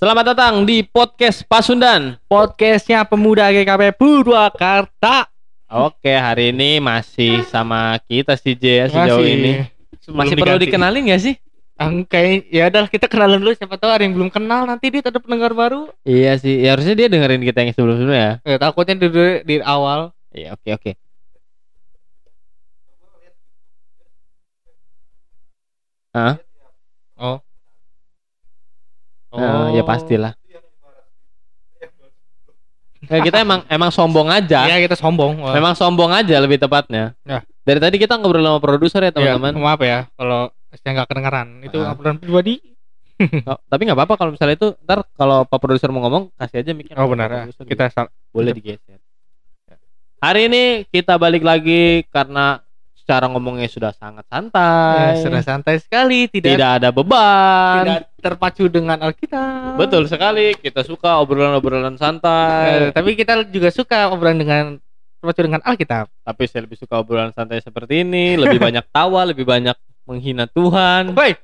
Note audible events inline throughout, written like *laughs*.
Selamat datang di podcast Pasundan. Podcastnya pemuda GKP Purwakarta. Oke, hari ini masih sama kita sih J ya sejauh Masih- ini. sebelum Masih perlu diganti. dikenalin gak sih? Oke, ya udah kita kenalan dulu siapa tahu ada yang belum kenal nanti dia ada pendengar baru. Iya sih, ya harusnya dia dengerin kita yang sebelum-sebelumnya ya. Ya takutnya di, di awal. Iya, oke oke. Hah? Oh. Nah, ya pastilah. Ya, kita emang emang sombong aja. Ya kita sombong. Wah. Memang sombong aja lebih tepatnya. Ya. Dari tadi kita ngobrol sama produser ya Ya, teman-teman. maaf ya kalau saya nggak kedengeran. Itu Ah. obrolan pribadi. *laughs* Oh, tapi nggak apa-apa kalau misalnya itu ntar kalau pak produser mau ngomong kasih aja mikir. Oh benar ya. Kita sal- boleh digeser. Hari ini kita balik lagi karena secara ngomongnya sudah sangat ya, santai. sudah santai sekali, tidak tidak ada beban. tidak terpacu dengan Alkitab. Betul sekali, kita suka obrolan-obrolan Eh, santai. tapi kita juga suka obrolan dengan terpacu dengan Alkitab. Tapi saya lebih suka obrolan santai seperti ini, lebih *laughs* banyak tawa, lebih banyak menghina Tuhan. Woi.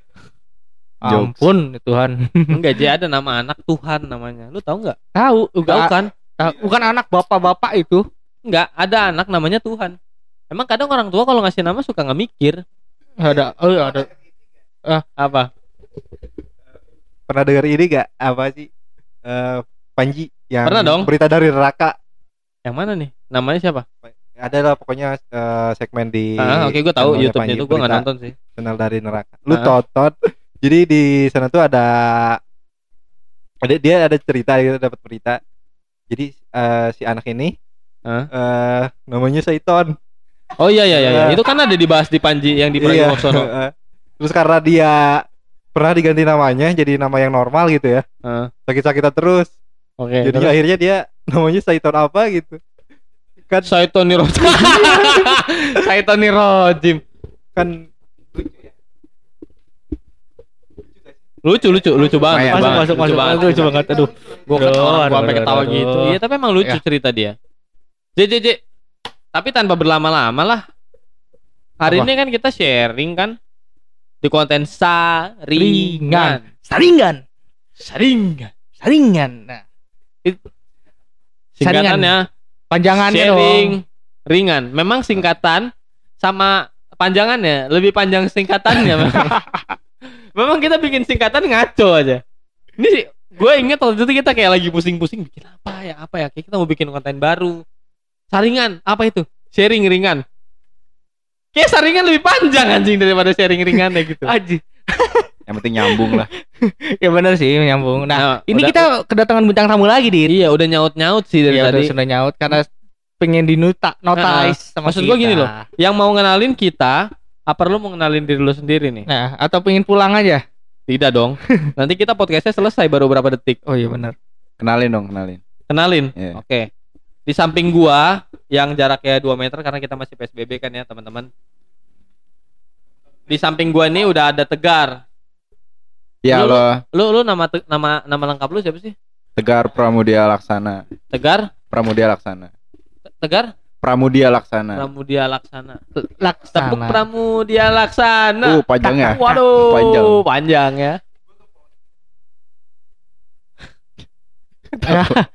Jokes. Ampun Tuhan. *laughs* Enggak, jadi ada nama anak Tuhan namanya. Lu tahu nggak? Tahu, Tahu enggak kan? tahu. bukan anak bapak-bapak itu. Enggak, ada anak namanya Tuhan. Emang kadang orang tua kalau ngasih nama suka nggak mikir Ada, oh ada. apa? pernah dengar ini gak apa sih eh Panji yang Pernah dong. berita dari neraka Yang mana nih? Namanya siapa? ada lah pokoknya eh, segmen di Ah, oke gue tahu channelnya YouTube Panji, itu gue nggak nonton sih. channel dari neraka lu Ah. tonton *laughs* jadi di sana tuh ada ada dia ada cerita gitu dapat berita jadi eh, si anak ini Ah. eh namanya Saiton Oh iya iya iya, iya. Ah. itu kan ada dibahas di Panji yang di Iya. Pragiwaksono. *laughs* terus karena dia pernah diganti namanya jadi nama yang normal gitu ya Ah, sakit-sakitan terus Oke. jadi terus? akhirnya dia namanya Saiton apa gitu kan Saitoni Rojim. *laughs* Saitoni Rojim. kan Lucu lucu lucu banget. Masuk, lucu banget, masuk, lucu masuk, banget. lucu banget. Aduh. Gua ketawa, gua aduh, sampai ketawa gitu. Iya, tapi emang lucu Ya. cerita dia. J J J. Tapi tanpa berlama-lama lah. Hari Apa? ini kan kita sharing kan di konten saringan. Ringan. Saringan. Saringan. Saringan. Nah, Singkatannya panjangannya sharing dong. ringan. Memang singkatan sama panjangannya lebih panjang singkatannya. memang. *laughs* memang kita bikin singkatan ngaco aja. Ini sih gue inget waktu itu kita kayak lagi pusing-pusing bikin apa ya apa ya kayak kita mau bikin konten baru. Saringan apa itu? Sharing ringan. Kayak saringan lebih panjang anjing daripada sharing ringannya gitu. Aji. *laughs* yang penting nyambung lah *laughs* Ya benar sih nyambung. Nah, Nah, ini udah- kita kedatangan bintang tamu lagi, Dit. Iya udah nyaut-nyaut sih dari Iya, udah tadi. sudah nyaut karena pengen dinuta notarize sama Maksud gua kita. gini loh. Yang mau ngenalin kita, apa lu mau ngenalin diri lu sendiri nih? Nah, atau pengen pulang aja. Tidak dong. *laughs* Nanti kita podcastnya selesai baru berapa detik. Oh iya benar. kenalin dong kenalin Kenalin. Iya. Oke. Di samping gua yang jaraknya 2 meter karena kita masih PSBB kan ya, teman-teman. Di samping gua ini udah ada Tegar. ya Lu- lo Lu lu nama te- nama nama lengkap lu siapa sih? Tegar Pramudia Laksana Tegar? Pramudia Laksana Te- Tegar? Pramudia Laksana Pramudia Laksana. Tepuk Laksana. Pramudia Laksana. uh panjang ya Waduh, Panjang. panjang ya.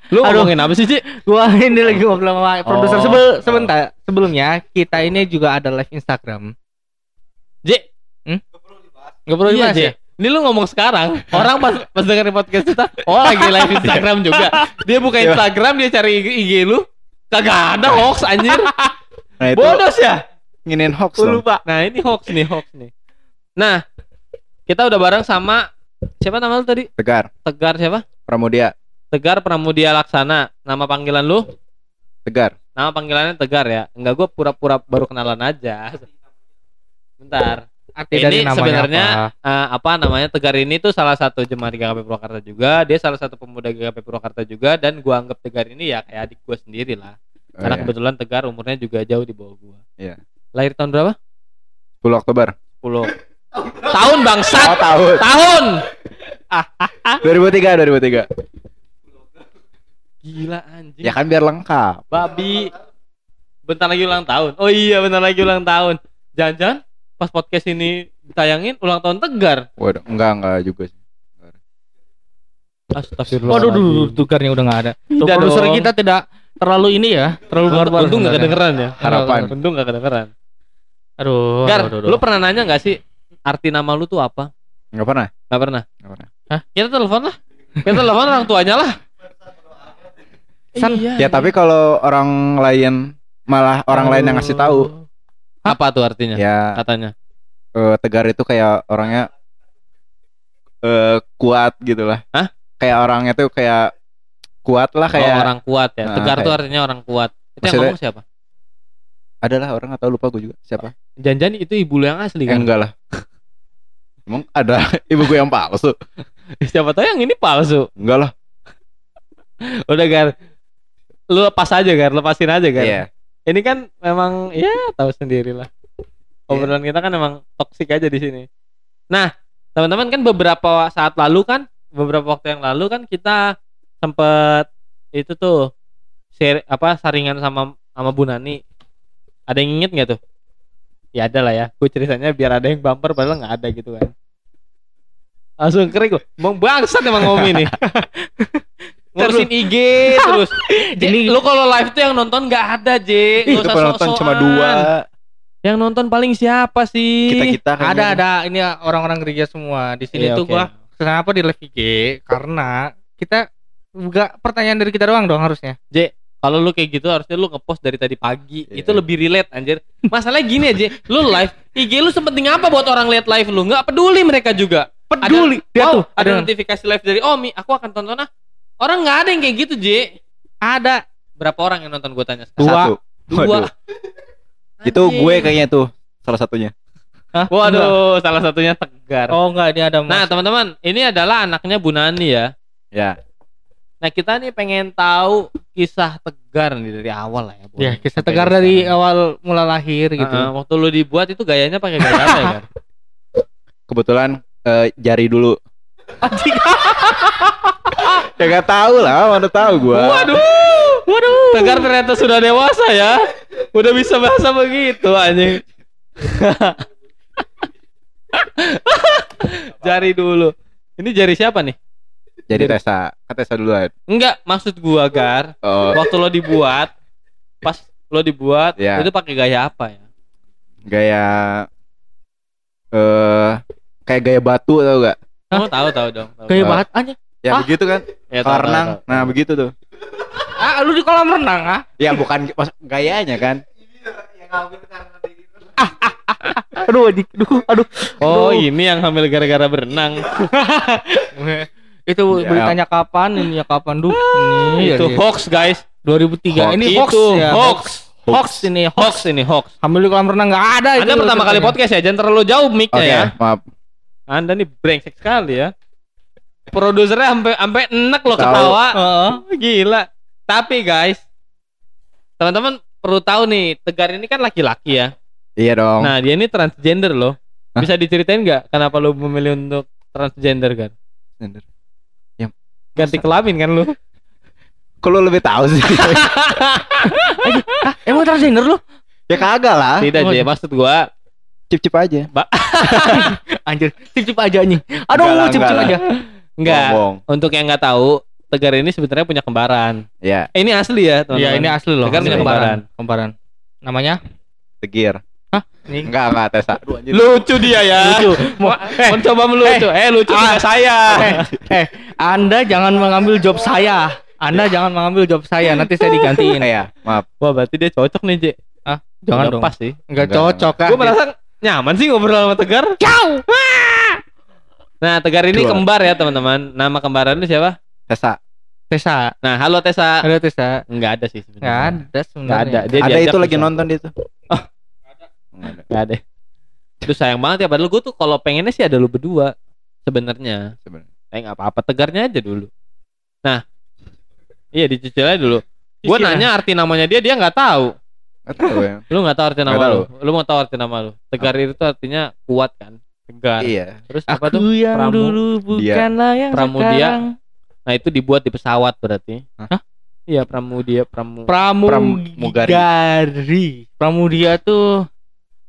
Lu Aduh. ngomongin apa sih, Ci? Gua ini lagi ngobrol sama produser Oh. Sebel- sebentar. Sebelumnya kita ini juga ada live Instagram. J. Gak perlu Iya, dibahas J. ya? Ini lu ngomong sekarang. Orang pas pas dengerin podcast kita, oh lagi live Instagram juga. Dia buka Iya. Instagram, dia cari IG, IG lu. Kagak ada hoax anjir. *laughs* nah itu Bodos ya? nginin hoax dong lupa. Nah, ini hoax nih, hoax nih. Nah, kita udah bareng sama siapa nama lu tadi? Tegar Tegar siapa? Pramudia Tegar Pramudia Laksana. Nama panggilan lu? Tegar Nama panggilannya Tegar ya. Enggak gua pura-pura baru kenalan aja. Bentar. Arti ini sebenarnya apa? eh, apa namanya Tegar ini tuh salah satu jemaat GKP Purwakarta juga. Dia salah satu pemuda GKP Purwakarta juga dan gua anggap Tegar ini ya kayak adik gua sendiri lah. Oh, Karena iya. kebetulan Tegar umurnya juga jauh di bawah gua. Iya. Lahir tahun berapa? 10 Oktober 10. tahun bangsat. oh tahun Tahun. *laughs* 2003 2003 Gila anjing. ya kan biar lengkap Babi. Bentar lagi ulang tahun. Oh iya, bentar lagi ulang tahun. Jangan-jangan pas podcast ini ditayangin ulang tahun Tegar. waduh enggak enggak juga sih Astagfirullah. Waduh, duh, tukarnya udah nggak ada. Tuh, Tidak produser kita tidak terlalu ini ya, terlalu barbar. Untung nggak kedengeran ya. Harapan. Untung nggak kedengeran. Aduh, Gar, aduh, aduh, lu pernah nanya nggak sih arti nama lu tuh apa? Nggak pernah. Nggak pernah. Nggak pernah. Hah? Kita telepon lah. Kita telepon orang tuanya lah. San- Iya, Ya tapi kalau orang lain malah orang lain yang ngasih tahu Apa tuh artinya? ya Katanya. eh, Tegar itu kayak orangnya eh kuat gitu lah. Hah? Kayak orangnya tuh kayak kuat lah Kayak kayak orang kuat ya. Nah, Tegar tuh kayak- artinya orang kuat. Itu yang Maksudnya- ngomong siapa? adalah orang atau lupa gue juga siapa? Jangan-jangan itu ibu lu yang asli Eh, kan? enggak lah. *laughs* Emang ada *laughs* ibu gue yang palsu? siapa tahu yang ini palsu. Enggak lah. Udah Gar. Lu lepas aja Gar, lepasin aja Gar. Iya. Ini kan memang ya tahu sendiri lah. Obrolan kita kan emang toksik aja di sini. Nah, teman-teman kan beberapa saat lalu kan, beberapa waktu yang lalu kan kita sempet itu tuh share apa saringan sama sama Bu Nani. Ada yang inget nggak tuh? Ya ada lah ya. Gue ceritanya biar ada yang bumper padahal nggak ada gitu kan. Langsung kering gue. Bangsat emang Om ini. *laughs* Ngurusin IG terus. *laughs* Ini lu kalau live tuh yang nonton nggak ada, J. Nggak Itu penonton cuma sok-sokan. dua. Yang nonton paling siapa sih? Kita kita kan. Ada ada ini orang-orang gereja semua. Di sini Iya, tuh gua kenapa di live IG? Karena kita enggak pertanyaan dari kita doang dong harusnya. Kalau lu kayak gitu harusnya lu ngepost dari tadi pagi. Iya. Itu lebih relate anjir. Masalahnya gini aja, lu live IG lu sepenting apa buat orang lihat live lu? Nggak peduli mereka juga. Peduli. Ada, Dia oh, tuh ada ada notifikasi live dari Omi, aku akan tonton ah. Orang nggak ada yang kayak gitu, J. ada Berapa orang yang nonton gue tanya sekarang? Dua. Satu. Dua. Itu gue kayaknya tuh salah satunya. Hah? Waduh, salah satunya tegar. Oh enggak ini ada Nah, Mas. teman-teman, ini adalah anaknya Bu Nani ya. Ya. Nah, kita nih pengen tahu kisah Tegar nih dari awal lah ya. Bu. ya kisah Sampai tegar sekarang. dari awal mula lahir gitu. Heeh, waktu lu dibuat itu gayanya pakai gaya apa ya, Gar? *laughs* Kebetulan eh, jari dulu. Anjing. *laughs* Ya gak tahu lah, mana tahu gua. Waduh. Waduh. Tegar ternyata sudah dewasa ya. Udah bisa bahasa begitu anjing. *laughs* jari dulu. Ini jari siapa nih? Jadi Tessa, kan Tessa duluan. Enggak, maksud gua Gar. Oh, Waktu lo dibuat, pas lo dibuat, Ya. itu pakai gaya apa ya? gaya eh kayak gaya batu tau gak? Oh, tahu tahu dong. Tahu, Kayak Ah. banget aja. Ya Ah. begitu kan? Ya, tahu, tahu, Renang. tahu. Nah, begitu tuh. Ah, lu di kolam renang ah? Ya bukan mas- gayanya kan? Aduh, adik, aduh, aduh. Oh, Aduh. ini yang hamil gara-gara berenang. *laughs* itu Ya. beritanya kapan ini ya kapan duh ini itu ya, hoax, guys. 2003 ini hoax itu ya hoax. hoax ini hoax Hoax ini hoax. hamil di kolam renang nggak ada itu Anda pertama kali podcast ya, jangan terlalu jauh mic-nya Oke, ya. maaf. Anda nih brengsek sekali ya. Produsernya sampai sampai enak loh Tahu. ketawa. Heeh. Gila. Tapi guys, teman-teman perlu tahu nih, Tegar ini kan laki-laki ya. Iya dong. Nah, dia ini transgender loh. Hah? Bisa diceritain nggak kenapa lu memilih untuk transgender kan? Bener. Ganti kelamin kan lu? Lu lebih tahu sih? *laughs* emang transgender lu ya kagak lah. Tidak, Oh, J. Maksud gua Cip-cip aja. *laughs* anjir cip cip aja nih Enggak aduh lah, cip cip enggak aja enggak. Untuk yang nggak tahu, Tegar ini sebenarnya punya kembaran. Ya, Eh, ini asli ya, teman-teman. ya ini asli loh Tegar Ini punya kembaran kembaran namanya tegir. Hah? Enggak, enggak Tessa. Aduh, anjir. Lucu dia ya. lucu Mau mencoba melucu. Eh, lucu ah. saya. eh, eh anda jangan mengambil job saya anda jangan mengambil job saya nanti saya digantiin Eh, ya, maaf. Wah, berarti dia cocok nih, J. jangan Udah dong pas sih. nggak Enggak. cocok kan Gue merasa nyaman sih ngobrol sama Tegar. Nah, Tegar ini Dua. kembar ya, teman-teman. Nama kembaran lu siapa? Tessa. Tessa Nah, halo Tessa. ada Tessa Enggak ada sih sebenarnya. ada Enggak sebenarnya ada. Dia ada itu lagi bisa. nonton dia tuh. Oh. Nggak ada. Enggak ada. Terus sayang banget ya padahal gue tuh kalau pengennya sih ada lu berdua sebenarnya. Sebenarnya. Eh nggak apa-apa tegarnya aja dulu. Nah, iya dicicil aja dulu. Gue nanya arti namanya dia dia nggak tahu. Nggak tahu ya. Lu nggak tahu arti nama lu. Lu mau tahu arti nama lu. Tegar itu artinya kuat kan. Tegar. Iya. Terus apa aku tuh? yang Pramu- dulu bukanlah yang Pramudia. sekarang Nah itu dibuat di pesawat berarti. Hah? Iya Pramudia Pramu. Pramugari. Pramugari Pramudia tuh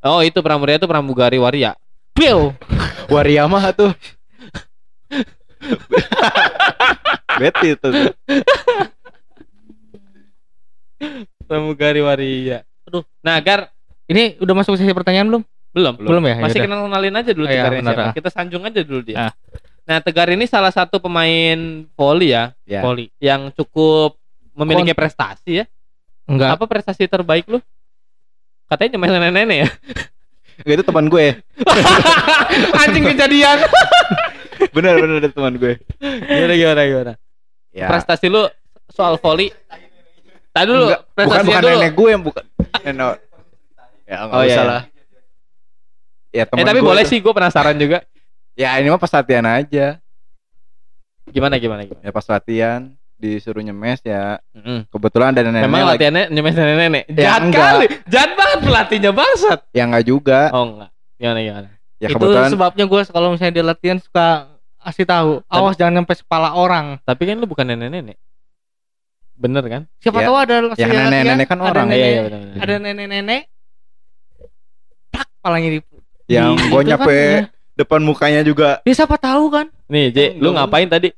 Oh itu Pramudia itu Pramugari Waria. Pio *laughs* Wariyama tuh. *laughs* Beti itu. Pramugari Waria. Aduh. Nah, Gar Ini udah masuk sesi pertanyaan belum? belum. Belum ya? Masih Yaudah. kenal kenalin aja dulu Oh, iya, siapa. ah. Kita sanjung aja dulu dia. Ah. Nah, Tegar ini salah satu pemain voli ya, Ya. Poli. yang cukup memiliki prestasi ya. Enggak. Apa prestasi terbaik lu? Katanya nyemel nenek-nenek ya. Enggak itu teman gue. *laughs* Anjing kejadian. Bener bener itu teman gue. gimana gimana gimana? Ya. Prestasi lu soal voli. Tadi dulu Enggak, bukan bukan dulu. nenek gue yang bukan. *laughs* Nenek. Ya enggak Oh, iya, usah iya. lah. Ya Eh teman tapi gue boleh tuh- sih, gue penasaran juga. Ya ini mah pas latihan aja. Gimana gimana gimana. Ya pas latihan disuruh nyemes ya. Mm. Kebetulan ada nenek Memang lagi. latihannya nyemes nenek-nenek. Ya, Jahat enggak. kali. Jahat banget pelatihnya bangsat. Ya enggak juga. Oh enggak. Gimana gimana. Ya itu kebetulan sebabnya gue kalau misalnya dia latihan suka kasih tahu, awas jangan nyampe kepala orang. Tapi kan lu bukan nenek-nenek. Bener kan? Siapa Ya. tahu ada yang latihan, nenek-nenek kan ada orang. nenek, Iya, iya, benar, benar. ada nenek-nenek. Tak palanya di yang di- gue kan, ya. depan mukanya juga. Ya siapa tahu kan? Nih, J, lu ngapain tadi?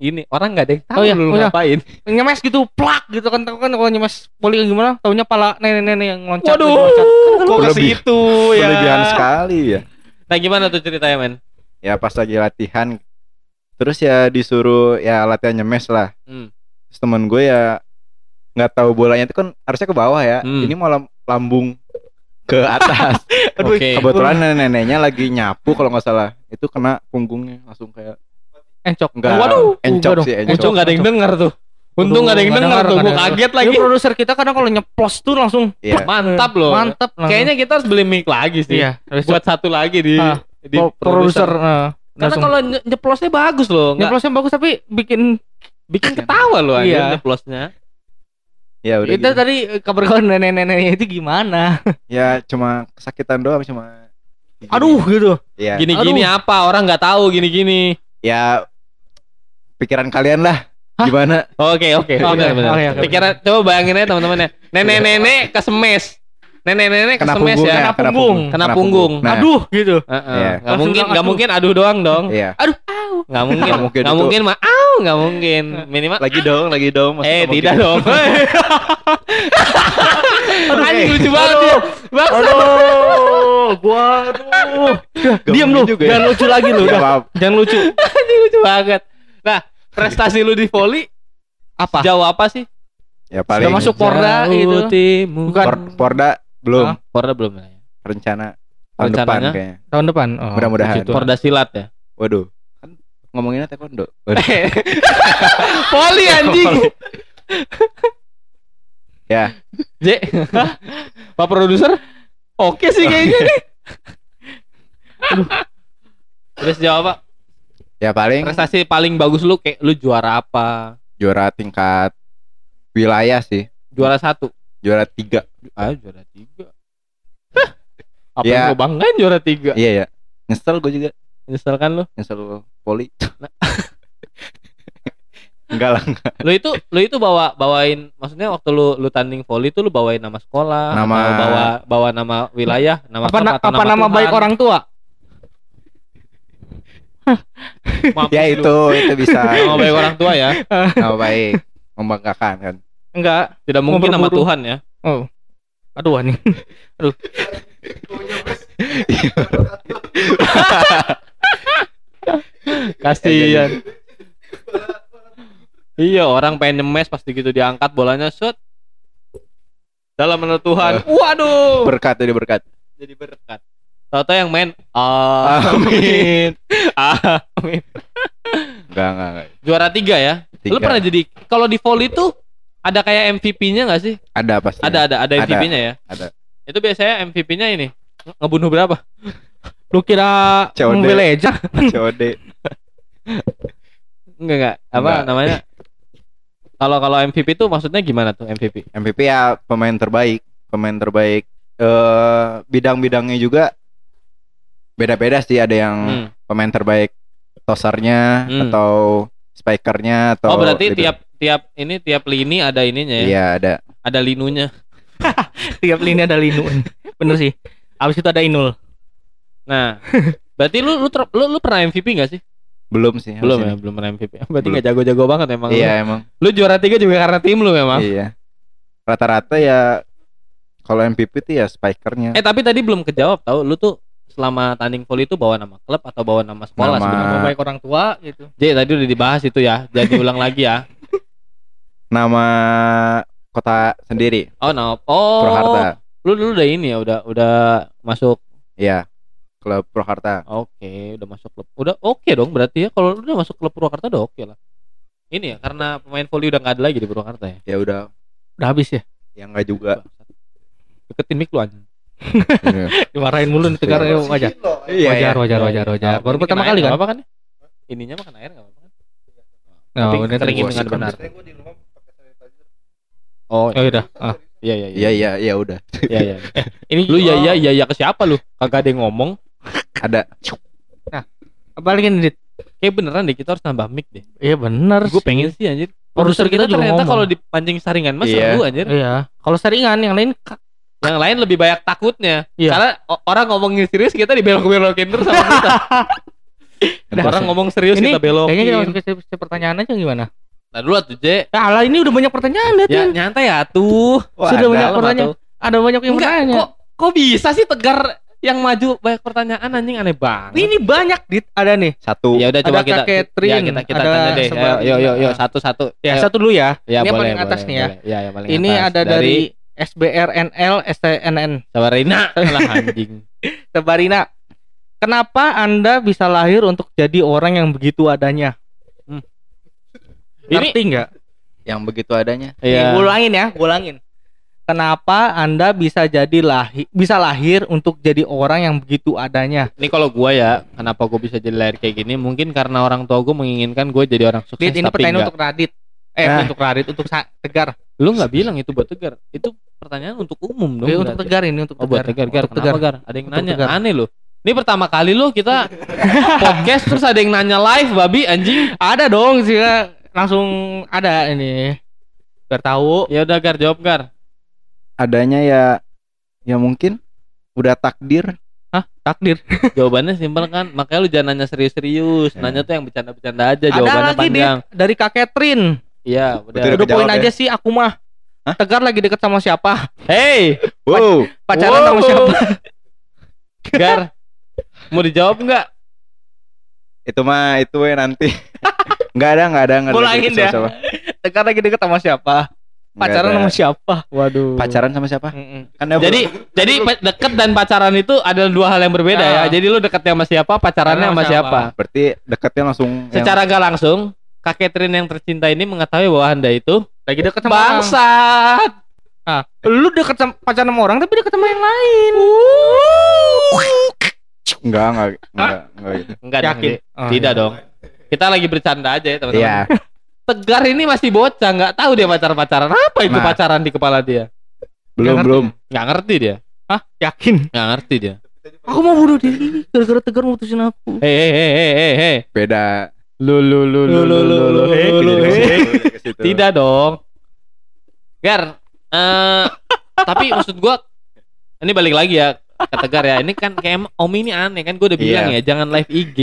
Ini orang nggak ada yang tahu Oh iya, lu oh iya. ngapain. Nyemes gitu, plak gitu kan tahu kan kalau nyemes poli gimana? Taunya pala nenek-nenek yang loncat. Waduh, loncat. kok ke situ ya? Berlebihan sekali ya. Nah, gimana tuh ceritanya, men? Ya pas lagi latihan terus ya disuruh ya latihan nyemes lah. Hmm. Terus temen gue ya nggak tahu bolanya itu kan harusnya ke bawah ya. Hmm. Ini malah lambung ke atas. *laughs* Aduh, Oke. Kebetulan nenek-neneknya lagi nyapu kalau nggak salah. Itu kena punggungnya langsung kayak Encok. enggak Waduh, encok waduh. sih Untung encok. nggak ada yang denger tuh. Untung nggak ada yang denger dengar, tuh. Gue kaget Ini lagi. produser kita kadang kalau nyeplos tuh langsung Iya. Mantap loh. mantap langsung. Kayaknya kita harus beli mic lagi sih. iya. Buat satu lagi di Ah, di Pro- produser eh, Karena kalau nye- nyeplosnya bagus loh. Nyeplosnya bagus tapi bikin bikin ketawa loh Iya. anjir nyeplosnya. Ya udah itu gitu. tadi kabar kabar nenek-neneknya itu gimana? Ya cuma kesakitan doang cuma gini. Aduh gitu. Ya, Gini-gini apa? Orang nggak tahu gini-gini. ya pikiran kalian lah. Hah? Gimana? Oke oke. Oke. Pikiran coba bayangin aja teman-teman ya. Nenek-nenek kesemes. Nenek-nenek Kena kesemes punggungnya, ya. Kena punggung. Kena punggung. Nah, Aduh gitu. Heeh. Iya. Nggak Langsung mungkin aduh. mungkin aduh doang dong. Iya. Aduh, au. Nggak mungkin. Nggak mungkin itu. mungkin mah. Au, nggak mungkin. Minimal Lagi dong, lagi dong. Eh tidak dong. *laughs* Anjing eh. lucu banget dia. Bangsa. Aduh, gua aduh. Diam lu, ya. jangan lucu lagi lu, Ya, udah. maaf. Jangan lucu. *laughs* Anjing lucu banget. Nah, prestasi lu di volley Apa? jauh apa sih? Ya paling Sudah masuk Porda gitu. timur. Bukan. Por- Porda belum Hah? Porda belum ya. rencana tahun depan Rencananya? kayaknya. Tahun depan. Oh, Mudah-mudahan. gitu. Porda silat ya. Waduh. Kan ngomonginnya taekwondo. Waduh. *laughs* Poli anjing. *laughs* ya, J. Pak produser. Oke sih kayaknya nih. Aduh. Terus jawab Pak. ya paling Prestasi paling bagus lu kayak lu juara apa? juara tingkat wilayah sih. Juara satu. Juara tiga. Ah, juara tiga. apa Ya. yang lu banggain juara tiga? Iya ya. Nyesel gue juga. Nyesel kan lu? Nyesel poli. *laughs* Enggak lah. enggak. Lu itu lu itu bawa bawain maksudnya waktu lu lu tanding volley itu lu bawain nama sekolah, Nama- atau bawa bawa nama wilayah, nama Apa, na- apa nama Tuhan? baik orang tua? *laughs* Ya itu itu bisa. Nama baik orang tua ya. Nama baik. Membanggakan kan. Enggak. Tidak mungkin nama berburu. Tuhan ya. Oh. Aduh anjing. *laughs* *laughs* Kasihan. iya, orang pengen nyemes pasti gitu diangkat bolanya set. Dalam menurut Tuhan. Waduh. Berkat jadi berkat. Jadi berkat. Tahu-tahu yang main amin. *laughs* amin. Enggak enggak enggak. Juara tiga ya. Lu Tiga. pernah jadi kalau di volley tuh ada kayak MVP-nya nggak sih? Ada pasti. Ada ada ada Ada. MVP-nya ya. Ada. Itu biasanya MVP-nya ini nge- ngebunuh berapa? *laughs* Lu kira COD. Mobile Legends? *laughs* COD. Enggak enggak. Apa Enggak. namanya? Kalau kalau MVP tuh maksudnya gimana tuh MVP? MVP ya pemain terbaik, pemain terbaik. Eh bidang-bidangnya juga beda-beda sih. Ada yang Hmm. pemain terbaik tosarnya Hmm. atau spikernya atau Oh berarti leader. tiap tiap ini tiap lini ada ininya ya. Iya ada. Ada linunya. *laughs* Tiap lini ada linu. Bener sih. Abis itu ada Inul. Nah, *laughs* berarti lu lu ter- lu, lu pernah MVP gak sih? belum sih Belum ya, ini. belum pernah MVP. Berarti Belum. jago-jago banget emang. iya emang Lu juara tiga juga karena tim lu memang. iya rata-rata ya kalau MVP tuh ya spikernya Eh tapi tadi belum kejawab tahu. Lu tuh selama tanding volley itu bawa nama klub atau bawa nama sekolah Nama- sebenarnya? Nama baik orang tua gitu. J tadi udah dibahas itu ya. Jangan diulang *laughs* lagi ya. Nama kota sendiri Oh, nama Oh. Purwakarta Lu dulu udah ini ya, udah udah masuk. iya klub Purwakarta Oke, udah masuk klub. Udah oke dong berarti ya. Kalau lu udah masuk klub Purwakarta udah oke lah. Ini ya karena pemain volley udah nggak ada lagi di Purwakarta ya. ya udah Udah habis ya. ya enggak juga Deketin mic lu anjing. *laughs* Dimarahin mulu nih tegar Iya. wajar. iya Wajar, iya. wajar, wajar, wajar. Baru Ini pertama kali kan? apa-apa kan? Ininya makan air nggak apa-apa kan? Nah, keringin terus. dengan benar. Oh, Oh, udah. Ah. iya iya iya iya iya udah Iya iya. *laughs* Ini Lu ya ya ya ya ke siapa lu? Kagak ada yang ngomong. ada Balikin Dit. Kayak beneran deh kita harus nambah mic deh. Iya bener. Gue pengen sih anjir. Produser kita, kita juga ternyata kalau dipancing saringan mas Iya. seru anjir. Iya. Kalau seringan yang lain Yang lain lebih banyak takutnya. Iya. Karena orang ngomongin serius kita dibelok-belokin terus sama kita. *laughs* Nah, orang ngomong serius Ini kita belokin. kayaknya kita masuk ke pertanyaan aja gimana? Nah dulu tuh J. Ya Allah ini udah banyak pertanyaan lihat Ya ya. nyantai ya tuh. Wah, Sudah banyak pertanyaan. atuh. Ada banyak yang Enggak, bertanya. kok kok bisa sih tegar yang maju banyak pertanyaan anjing aneh banget. Ini banyak dit ada nih. satu Ya udah coba Ada kita Catherine, ya kita kita ada tanya deh. Ayo yo yo yo satu-satu. Ya Ayo. satu dulu ya. Ya, ini yang boleh, paling atas boleh, nih ya. boleh. Ya, yang paling Ini atas. ada dari, SBRNL STNN Sabarina *laughs* lah anjing. Sabarina. Kenapa Anda bisa lahir untuk jadi orang yang begitu adanya? Ini Ngerti nggak? yang begitu adanya Iya. Gua ulangin ya, gua ulangin. Kenapa Anda bisa jadi lahir bisa lahir untuk jadi orang yang begitu adanya? Ini kalau gua ya, kenapa gua bisa jadi lahir kayak gini? Mungkin karena orang tua gua menginginkan gua jadi orang sukses. Dit, ini tapi pertanyaan enggak. untuk Radit. Eh, Ah. untuk Radit, untuk Tegar. Lu nggak bilang itu buat tegar. Itu pertanyaan untuk umum dong. Eh, untuk berarti. Tegar ini untuk Oh buat tegar, gar. Untuk Kenapa gar? Ada yang Untuk nanya. Tegar. Aneh loh. Ini pertama kali lo kita *laughs* podcast terus ada yang nanya live, babi anjing. Ada dong sih ya. Langsung ada ini. Biar tahu. Ya udah gar jawab gar. adanya ya ya mungkin udah takdir Hah, takdir. *laughs* Jawabannya simpel kan. Makanya lu jangan nanya serius-serius. Ya. Nanya tuh yang bercanda-bercanda aja. ada Jawabannya lagi panjang. dari Kak Catherine. Iya, udah. Betul. Udah kejawab poin ya? aja sih aku mah. Hah? Tegar lagi deket sama siapa? Hey, wow Pacaran sama Wow. siapa? *laughs* Gar. Mau dijawab nggak? itu mah itu we nanti *laughs* nggak ada nggak ada nggak ada Ulangin deket deh. sama siapa. *laughs* Tegar lagi deket sama siapa? Pacaran sama siapa? Waduh. pacaran sama siapa Mm-mm. kan ya, Jadi jadi deket dan pacaran itu adalah dua hal yang berbeda Ah. ya. Jadi lu deketnya sama siapa, pacarannya Pacaran sama sama siapa. berarti deketnya langsung yang- Secara gak langsung, Kak Catherine yang tercinta ini mengetahui bahwa Anda itu Lagi deket sama orang. bangsat. Ah, lu deket sama pacaran sama orang tapi deket sama yang lain. enggak enggak enggak enggak gitu Enggak Yakin? Oh, Tidak iya. dong. Kita lagi bercanda aja ya, teman-teman. iya *laughs* Tegar ini masih bocah, nggak tahu dia pacar-pacaran. Apa itu Nah. pacaran di kepala dia? belum ngerti. belum Nggak ngerti dia. Hah? Yakin? Nggak ngerti dia. Aku mau bunuh diri gara-gara Tegar mutusin aku. Hei hei hei hei hei beda Lu lu lu lu lu lu lu. Eh, lu, eh. Tidak dong. Gar, eh tapi maksud gua ini balik lagi ya ke Tegar ya. Ini kan kayak Om ini aneh kan gua udah bilang Iya. ya jangan live IG.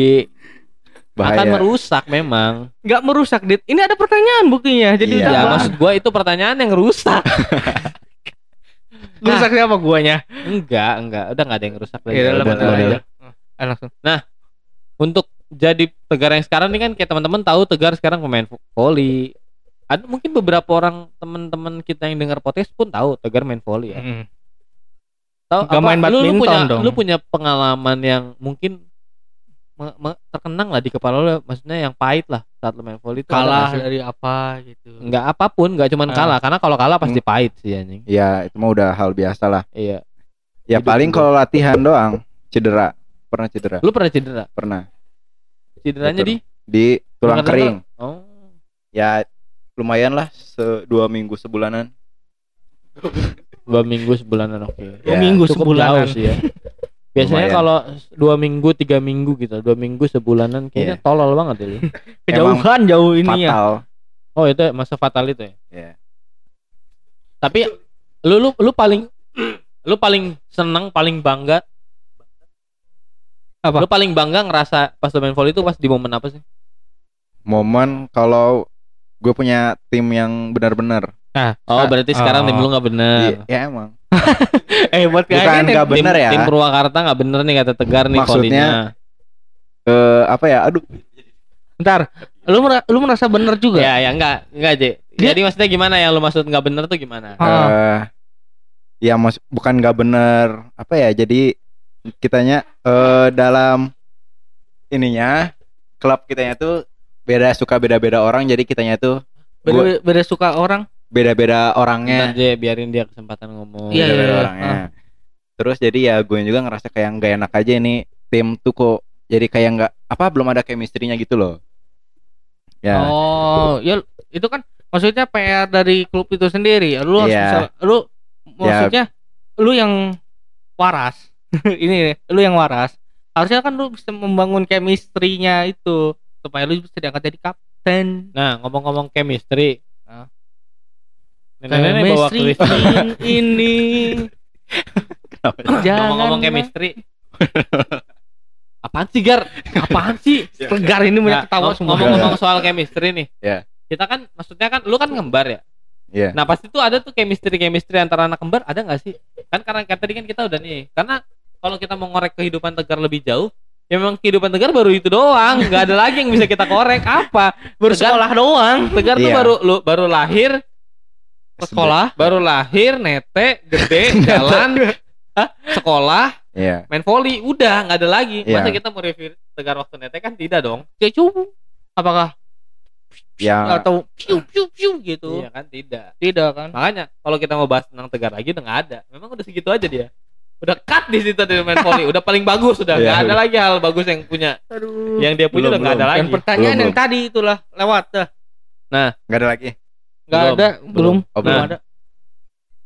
Akan bahaya merusak memang. Nggak merusak, Dit. Ini ada pertanyaan buktinya. Jadi Iya. udah Ya maksud gua itu pertanyaan yang rusak. *laughs* merusak siapa guanya? enggak, enggak. Udah enggak ada yang rusak Ya, Udah, udah, udah, udah, udah. Ah, langsung. Untuk jadi Tegar yang sekarang ini kan kayak teman-teman tahu Tegar sekarang pemain vo- volley. Ada mungkin beberapa orang teman-teman kita yang dengar podcast pun tahu Tegar main volley ya. Mm. Tahu Nggak main lu, lu badminton punya dong. lu punya pengalaman yang mungkin me- me- terkenang lah di kepala lu maksudnya yang pahit lah saat lu main volley itu Kalah nggak dari apa gitu. Enggak apa pun, enggak cuman Ah. kalah karena kalau kalah pasti pahit sih anjing. ya itu mah udah hal biasa lah Iya. ya Hidup paling kalau latihan doang cedera pernah cedera Lu pernah cedera? pernah Cederanya di Betul. di tulang kering Oh. ya lumayan lah se dua minggu sebulanan *laughs* Dua minggu sebulanan oke. Dua Ya, minggu Cukup sebulanan. jauh sih ya. *laughs* Biasanya Lumayan. kalau dua minggu, tiga minggu gitu, dua minggu sebulanan kayaknya Iya. tolol banget ya. *laughs* Kejauhan jauh ini ya. fatal Oh itu masa fatal itu ya. ya Tapi lu lu lu paling lu paling seneng, paling bangga. Apa? Lu paling bangga ngerasa pas main volley itu pas di momen apa sih? momen kalau gue punya tim yang benar-benar. Oh, berarti sekarang Oh. tim lu nggak bener. Iya, ya emang. *laughs* eh buat Bukan kalian nggak Tim- benar ya. Tim Purwakarta nggak bener nih kata Tegar nih Maksudnya. Eh, apa ya? Aduh, Bentar, lu mer- lu merasa bener juga? Ya, ya enggak, enggak aja. Dia- Jadi maksudnya gimana yang lu maksud nggak bener tuh gimana? Ah. eh ya mas bukan nggak bener apa ya jadi kitanya eh dalam ininya klub kitanya tuh beda suka beda-beda orang jadi kitanya tuh Beda, beda suka orang. Beda-beda orangnya J, biarin dia kesempatan ngomong. Iya, beda-beda iya. orangnya terus jadi ya gue juga ngerasa kayak nggak enak aja nih tim tuh kok jadi kayak nggak apa belum ada chemistry-nya gitu loh ya Oh, ya itu kan maksudnya PR dari klub itu sendiri. Lu harus Iya. bisa lu maksudnya lu yang waras. *laughs* Ini lu yang waras. Harusnya kan lu bisa membangun chemistry-nya itu supaya lu bisa diangkat jadi kapten. Nah, ngomong-ngomong chemistry. Nenek-nenek bawa Christine. *laughs* ini jangan Ngomong-ngomong chemistry. Apaan sih, Gar? Apaan sih? *laughs* Tegar ini banyak Nah, ketawa semua. Ngomong-ngomong *laughs* soal chemistry nih. Ya. Kita kan maksudnya kan lu kan ngembar ya. Iya. Nah, pasti tuh ada tuh chemistry-chemistry antara anak kembar ada nggak sih? Kan karena tadi kan kita udah nih. Karena kalau kita mau ngorek kehidupan Tegar lebih jauh, ya memang kehidupan Tegar baru itu doang, nggak ada lagi yang bisa kita korek apa. bersekolah doang. Tegar tuh Iya. baru lu baru lahir, sekolah. baru lahir, nete, gede, *laughs* jalan, Hah? sekolah, iya main volley, udah nggak ada lagi. Iya. Masa kita mau review Tegar waktu nete kan tidak dong? Ya cukup. Apakah ya atau piu piu piu gitu? Iya kan tidak. Tidak kan? Makanya kalau kita mau bahas tentang Tegar lagi udah nggak ada. Memang udah segitu aja dia. Udah cut di situ dari main volley, udah paling bagus udah. Iya, Nggak ada udah. lagi hal bagus yang punya. Aduh. Yang dia punya Belum, udah nggak ada belum. lagi. Dan pertanyaan Belum, yang tadi itulah lewat dah. nggak ada lagi Nggak Belum, ada, belum. belum, Oh, belum Nah. ada.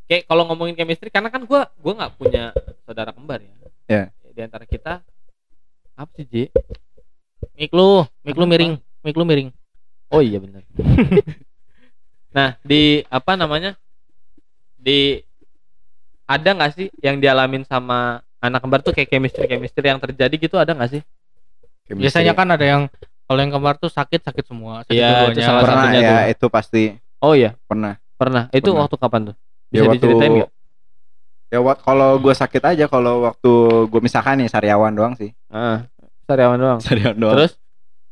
Kayak kalau ngomongin chemistry karena kan gua gua nggak punya saudara kembar ya. Iya. Di antara kita apa sih, Ji? Mik lu, mik lu Apa? miring, mik lu miring. Oh iya benar. *laughs* nah, di apa namanya? Di ada nggak sih yang dialamin sama anak kembar tuh kayak chemistry chemistry yang terjadi gitu ada nggak sih? Biasanya kan ada yang kalau yang kembar tuh sakit sakit semua. sakit Iya, itu salah pernah satunya ya tuh. itu pasti Oh iya, pernah pernah. Itu Pernah. waktu kapan tuh? ya Bisa waktu diceritain nggak? ya wak- kalau gue sakit aja kalau waktu gue misalkan nih sariawan doang sih Ah, sariawan doang. sariawan doang Terus,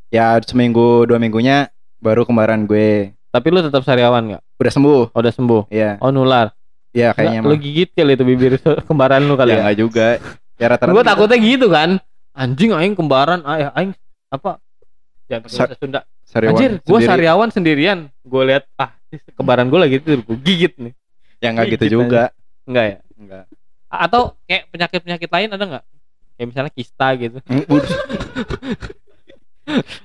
ya seminggu dua minggunya baru kembaran gue tapi lu tetap sariawan nggak? udah sembuh Oh, udah sembuh. ya Oh nular. ya kayaknya lu gigit kali itu bibir *laughs* kembaran lu kali ya ya. nggak juga ya *laughs* rata-rata Gue takutnya gitu kan. Anjing aing kembaran, ah, aing apa? Jangan Sa- Sunda. sariawan Anjir, gue sariawan sendirian. Gue lihat ah, kembaran gue lagi gue gigit nih. ya nggak gitu juga Enggak ya? enggak A- Atau kayak penyakit-penyakit lain ada nggak? Kayak misalnya kista gitu. *laughs*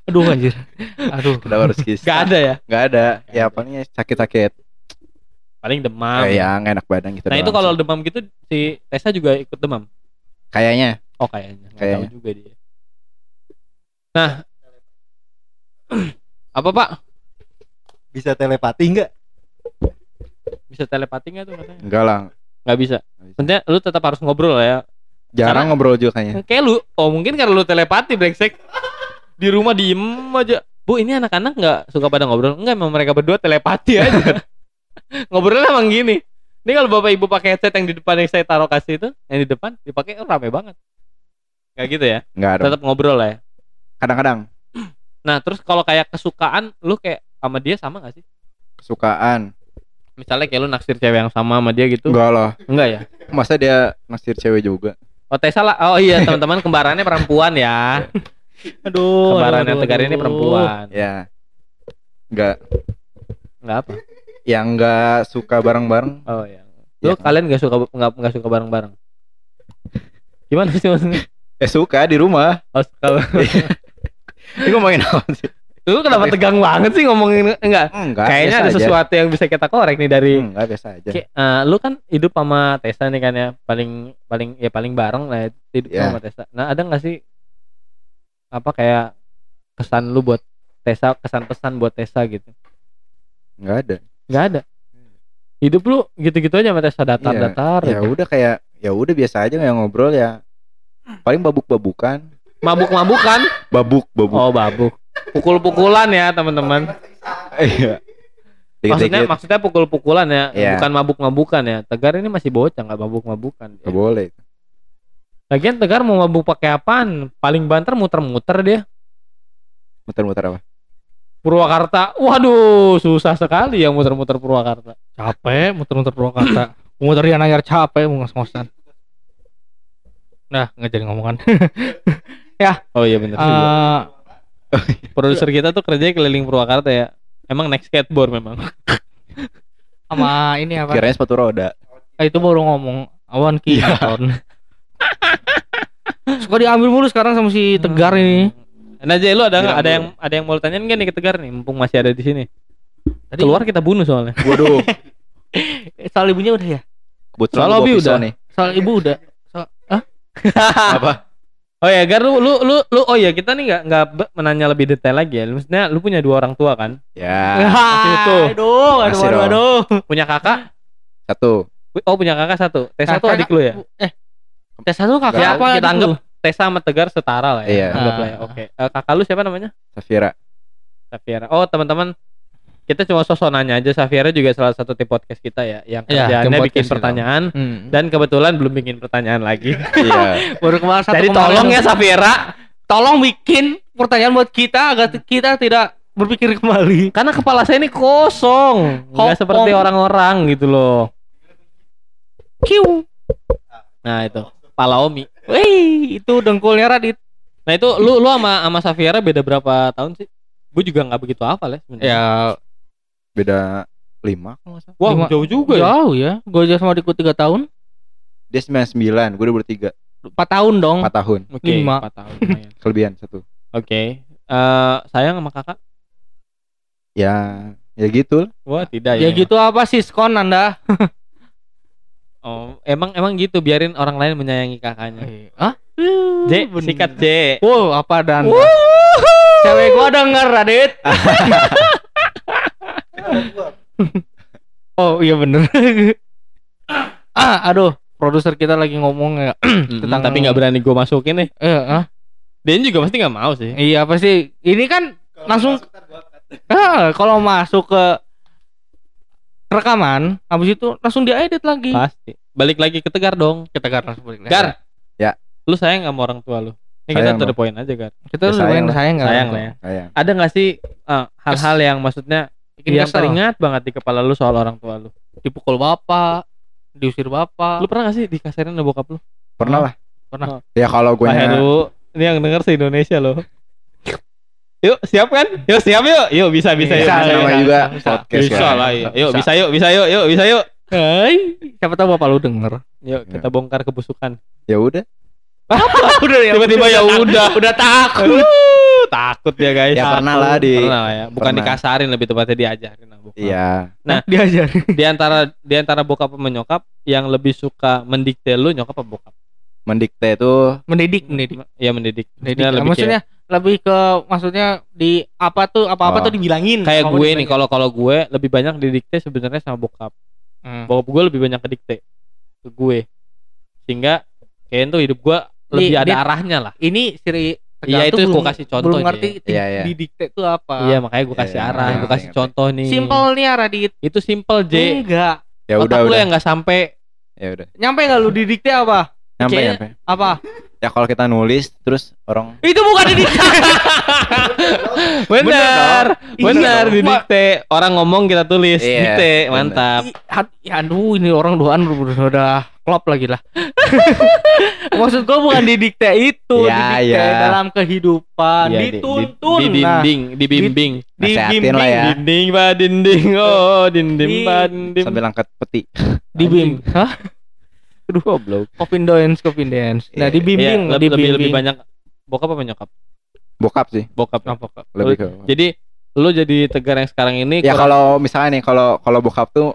Aduh anjir. Aduh. udah harus kis Gak ada ya? nggak ada Nggak ya ada. palingnya sakit-sakit Paling demam. Eh, ya nggak enak badan gitu nah itu kalau sih. demam gitu si Tessa juga ikut demam. kayaknya Oh kayaknya. Nggak Kayaknya. tahu juga dia. Nah, *clears throat* apa Pak? Bisa telepati nggak Bisa telepati nggak tuh katanya? enggak lah Nggak bisa. Maksudnya lu tetap harus ngobrol lah ya. jarang Karena- ngobrol juga kayaknya Kayak lu, oh mungkin karena lu telepati brengsek. Di rumah diem aja. Bu ini anak-anak nggak suka pada ngobrol? Enggak, emang mereka berdua telepati aja. *laughs* Ngobrolnya emang gini. Ini kalau bapak ibu pakai headset yang di depan yang saya taruh kasih itu, yang di depan dipakai oh, rame banget. Nggak gitu ya? nggak ada Tetap ngobrol lah ya. kadang-kadang Nah terus kalau kayak kesukaan, lu kayak sama dia sama gak sih? kesukaan Misalnya kayak lu naksir cewek yang sama sama dia gitu? enggak lah Enggak ya? masa dia naksir cewek juga Oh Tessa lah. Oh iya teman-teman kembarannya perempuan ya. *laughs* Aduh. Kembaran yang aduh, Tegar ini perempuan. ya enggak Enggak apa? yang enggak suka bareng-bareng Oh iya. Lu Ya. kalian gak suka nggak nggak suka bareng-bareng? Gimana sih maksudnya? eh suka di rumah Oh, suka. *laughs* ini ngomongin apa sih Lu kenapa tegang banget sih ngomongin enggak? enggak Kayaknya ada aja. sesuatu yang bisa kita korek nih dari enggak biasa aja Kayak, eh, lu kan hidup sama Tessa nih kan ya paling paling ya paling bareng lah ya, hidup Ya. sama Tessa. Nah ada nggak sih apa kayak kesan lu buat Tessa kesan pesan buat Tessa gitu? enggak ada Nggak ada. Hidup lu gitu-gitu aja sama Tessa datar-datar. ya aja. udah kayak ya udah biasa aja kayak ngobrol ya paling babuk-babukan Mabuk-mabukan. babuk babuk Oh, babuk. Pukul-pukulan ya, teman-teman. iya Maksudnya maksudnya pukul-pukulan ya, Iya. bukan mabuk-mabukan ya. Tegar ini masih bocah nggak mabuk-mabukan. Nggak boleh Lagian Tegar mau mabuk pakai apaan? Paling banter muter-muter dia. muter-muter apa Purwakarta. Waduh, susah sekali yang muter-muter Purwakarta. capek muter-muter Purwakarta muter di Anayar capek mau ngos-ngosan nah nggak jadi ngomongan *laughs* Oh iya bener juga. Eh, *laughs* Produser kita tuh kerjanya keliling Purwakarta ya. Emang naik skateboard memang. *laughs* sama ini apa kiranya sepatu roda Ah, itu baru ngomong awan kiton suka diambil mulu sekarang sama si Tegar ini Nah, Jay, lu ada nggak? Bilang Ada yang ada yang mau tanyain nggak nih ke Tegar nih? Mumpung masih ada di sini. Tadi Keluar kita bunuh soalnya. *laughs* waduh eh, soal ibunya udah ya kebetulan Soal hobi pisau udah. nih soal ibu udah soal ah apa Oh ya, Gar, lu, lu, lu, lu, oh ya kita nih nggak nggak menanya lebih detail lagi ya. Maksudnya lu punya dua orang tua kan? ya Masih itu. aduh aduh aduh, aduh. Punya kakak? satu Oh punya kakak satu. Tessa tuh Kakak- adik lu ya? eh tes satu kakak Ya, apa kita anggap lu? Tessa sama Tegar setara lah ya. Iya. Anggap lah ya. Oke. Eh, kakak lu siapa namanya? Safira Safiera. Oh teman-teman, kita cuma sosok nanya aja. Safiera juga salah satu tim podcast kita ya, yang Iya, kerjaannya tim bikin pertanyaan Hmm. dan kebetulan belum bikin pertanyaan lagi. iya *laughs* baru kemarin satu Jadi kemarin tolong ya Safiera, tolong bikin pertanyaan buat kita agar kita tidak berpikir kembali karena kepala saya ini kosong, nggak Kosong. seperti orang-orang gitu loh. Kiu. Nah itu, pala Omi. Wih, itu dengkulnya Radit. Nah itu lu lu sama sama Safiera beda berapa tahun sih? Gue juga nggak begitu hafal ya. sebenarnya. Ya, beda lima kalau nggak salah. Wah lima- jauh juga ya. jauh ya. Gue aja sama adikku 3 tahun. dia 99 gue udah bertiga 4 tahun dong. 4 tahun Oke, Lima. empat tahun. lumayan. *laughs* kelebihan satu Oke. Eh sayang sama kakak? ya ya gitu Wah tidak Ya ya. gitu apa sih skon Anda? *laughs* Oh, emang emang gitu biarin orang lain menyayangi kakaknya. Hah? J, sikat J. Wow, apa dan? Cewek gua denger Radit. *laughs* *laughs* oh iya bener. *laughs* ah, aduh, produser kita lagi ngomong ya. *clears throat* Tentang tapi nggak berani gue masukin nih. Eh, ah. Dia juga pasti nggak mau sih. Iya pasti. Ini kan langsung *laughs* ah, kalau masuk ke rekaman, habis itu langsung diedit lagi. Pasti. Balik lagi ke Tegar dong. Kita kan langsung balik. Gar. Ya. Lu sayang sama orang tua lu? Ini kita Sayang to the dong. point aja, Gar. Kita Ya, sayang sayang lah. sayang? Sayang lah ya. sayang Ada nggak sih eh, hal-hal yang maksudnya Bikin yang kesel. teringat banget di kepala lu soal orang tua lu? dipukul bapak, diusir bapak. Lu pernah gak sih dikasarin sama bokap lu? pernah lah Pernah. ya kalau gue ini yang denger se Indonesia loh. Yuk, siap kan? Yuk, siap yuk. Yuk, bisa bisa yuk. Bisa, Bisa, bisa, yuk. juga bisa. podcast Bisa kan. lah, yuk. Yuk, Bisa. bisa yuk, bisa yuk, yuk, bisa yuk. Hai, siapa tahu bapak lu denger. Yuk, kita bongkar kebusukan. ya udah *laughs* udah ya. Tiba-tiba ya udah. udah takut. *laughs* *laughs* Takut ya guys. Ya, pernah lah di- Pernah lah ya. Bukan pernah. dikasarin lebih tepatnya diajarin sama bokap. iya Nah. *laughs* diajarin. Di antara di antara bokap sama nyokap yang lebih suka mendikte lu nyokap apa bokap? mendikte itu Mendidik, mendidik. Ya mendidik. Mendidik. Maksudnya lebih maksudnya lebih ke maksudnya di apa tuh apa-apa Oh. tuh dibilangin. kayak gue nih dibilangin. kalau kalau gue lebih banyak didikte sebenarnya sama bokap. Hmm. Bokap gue lebih banyak kedikte ke gue. Sehingga kayaknya tuh hidup gue lebih Di- ada di- arahnya lah. ini Siri Iya, itu belum- gua kasih contoh, belum ngerti Iya, iya. didikte itu apa Iya makanya gue kasih Iya, arah, iya, gue kasih ngerti. contoh nih. simpelnya Radit Itu simple J. enggak ya Otak udah lu udah yang nggak sampai. ya udah nyampe nggak lu didikte apa nyampe Kayaknya- nyampe apa ya kalau kita nulis terus orang itu bukan didikte *laughs* Benar, Iya benar dong. didikte. Orang ngomong kita tulis, Iya, dikte, benar. mantap. I- ya aduh ini orang doan udah klop lagi lah *laughs* maksud gua bukan didikte itu Ya, didikte ya. dalam kehidupan di- dituntun di, di nah dinding, dibimbing. Nasehatin lah ya. Dinding ba dinding, *laughs* oh dinding Di- ba dinding. sambil angkat peti *laughs* dibim hah Aduh goblok. Coffin dance, coffin dance. Nah, dibimbing, Iya, lebih, lebih, lebih dibimbing. banyak bokap apa nyokap? bokap sih Bokap. Apa, Kak? lebih ke Jadi lu jadi tegar yang sekarang ini ya kurang- kalau misalnya nih kalau kalau bokap tuh